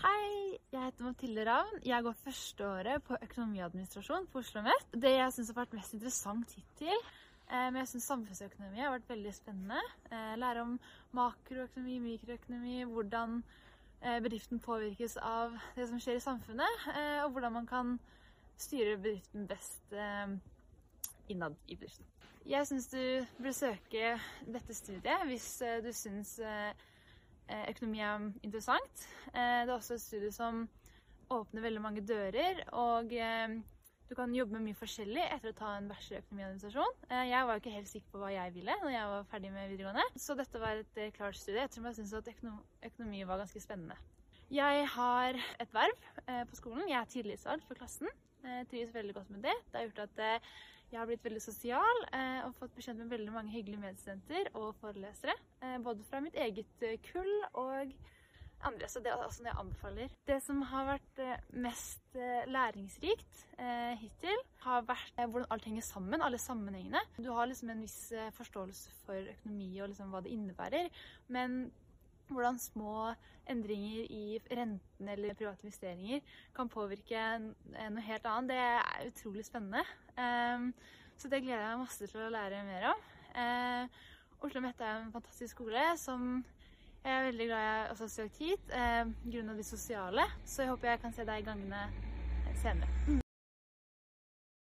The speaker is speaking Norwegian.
Hei, jeg heter Mathilde Ravn. Jeg går førsteåret på økonomiadministrasjon på Oslo OsloMet. Det jeg syns har vært mest interessant hittil, eh, men jeg syns samfunnsøkonomi har vært veldig spennende. Eh, lære om makroøkonomi, mikroøkonomi, hvordan eh, bedriften påvirkes av det som skjer i samfunnet, og hvordan man kan styre bedriften best innad i bedriften. Jeg syns du burde søke dette studiet hvis du syns økonomi er interessant. Eh, det er også et studie som åpner veldig mange dører, og eh, du kan jobbe med mye forskjellig etter å ta en bachelor i økonomiadministrasjon. Jeg var jo ikke helt sikker på hva jeg ville når jeg var ferdig med videregående, så dette var et klart studie ettersom jeg syntes at økonomi var ganske spennende. Jeg har et verv på skolen. Jeg er tillitsvalgt for klassen. Jeg trives veldig godt med det. Det har gjort at jeg har blitt veldig sosial eh, og fått bekjent med veldig mange hyggelige medstudenter og forelesere. Eh, både fra mitt eget eh, kull og andre, så det er også noe jeg anbefaler. Det som har vært mest læringsrikt hittil, har vært hvordan alt henger sammen, alle sammenhengene. Du har liksom en viss forståelse for økonomi og liksom hva det innebærer, men hvordan små endringer i renten eller private investeringer kan påvirke noe helt annet, det er utrolig spennende. Ehm, så det gleder jeg meg masse til å lære mer om. Ehm, Oslo Mette er en fantastisk skole som jeg er veldig glad jeg også har søkt hit, eh, grunnet de sosiale. Så jeg håper jeg kan se deg i gangene senere.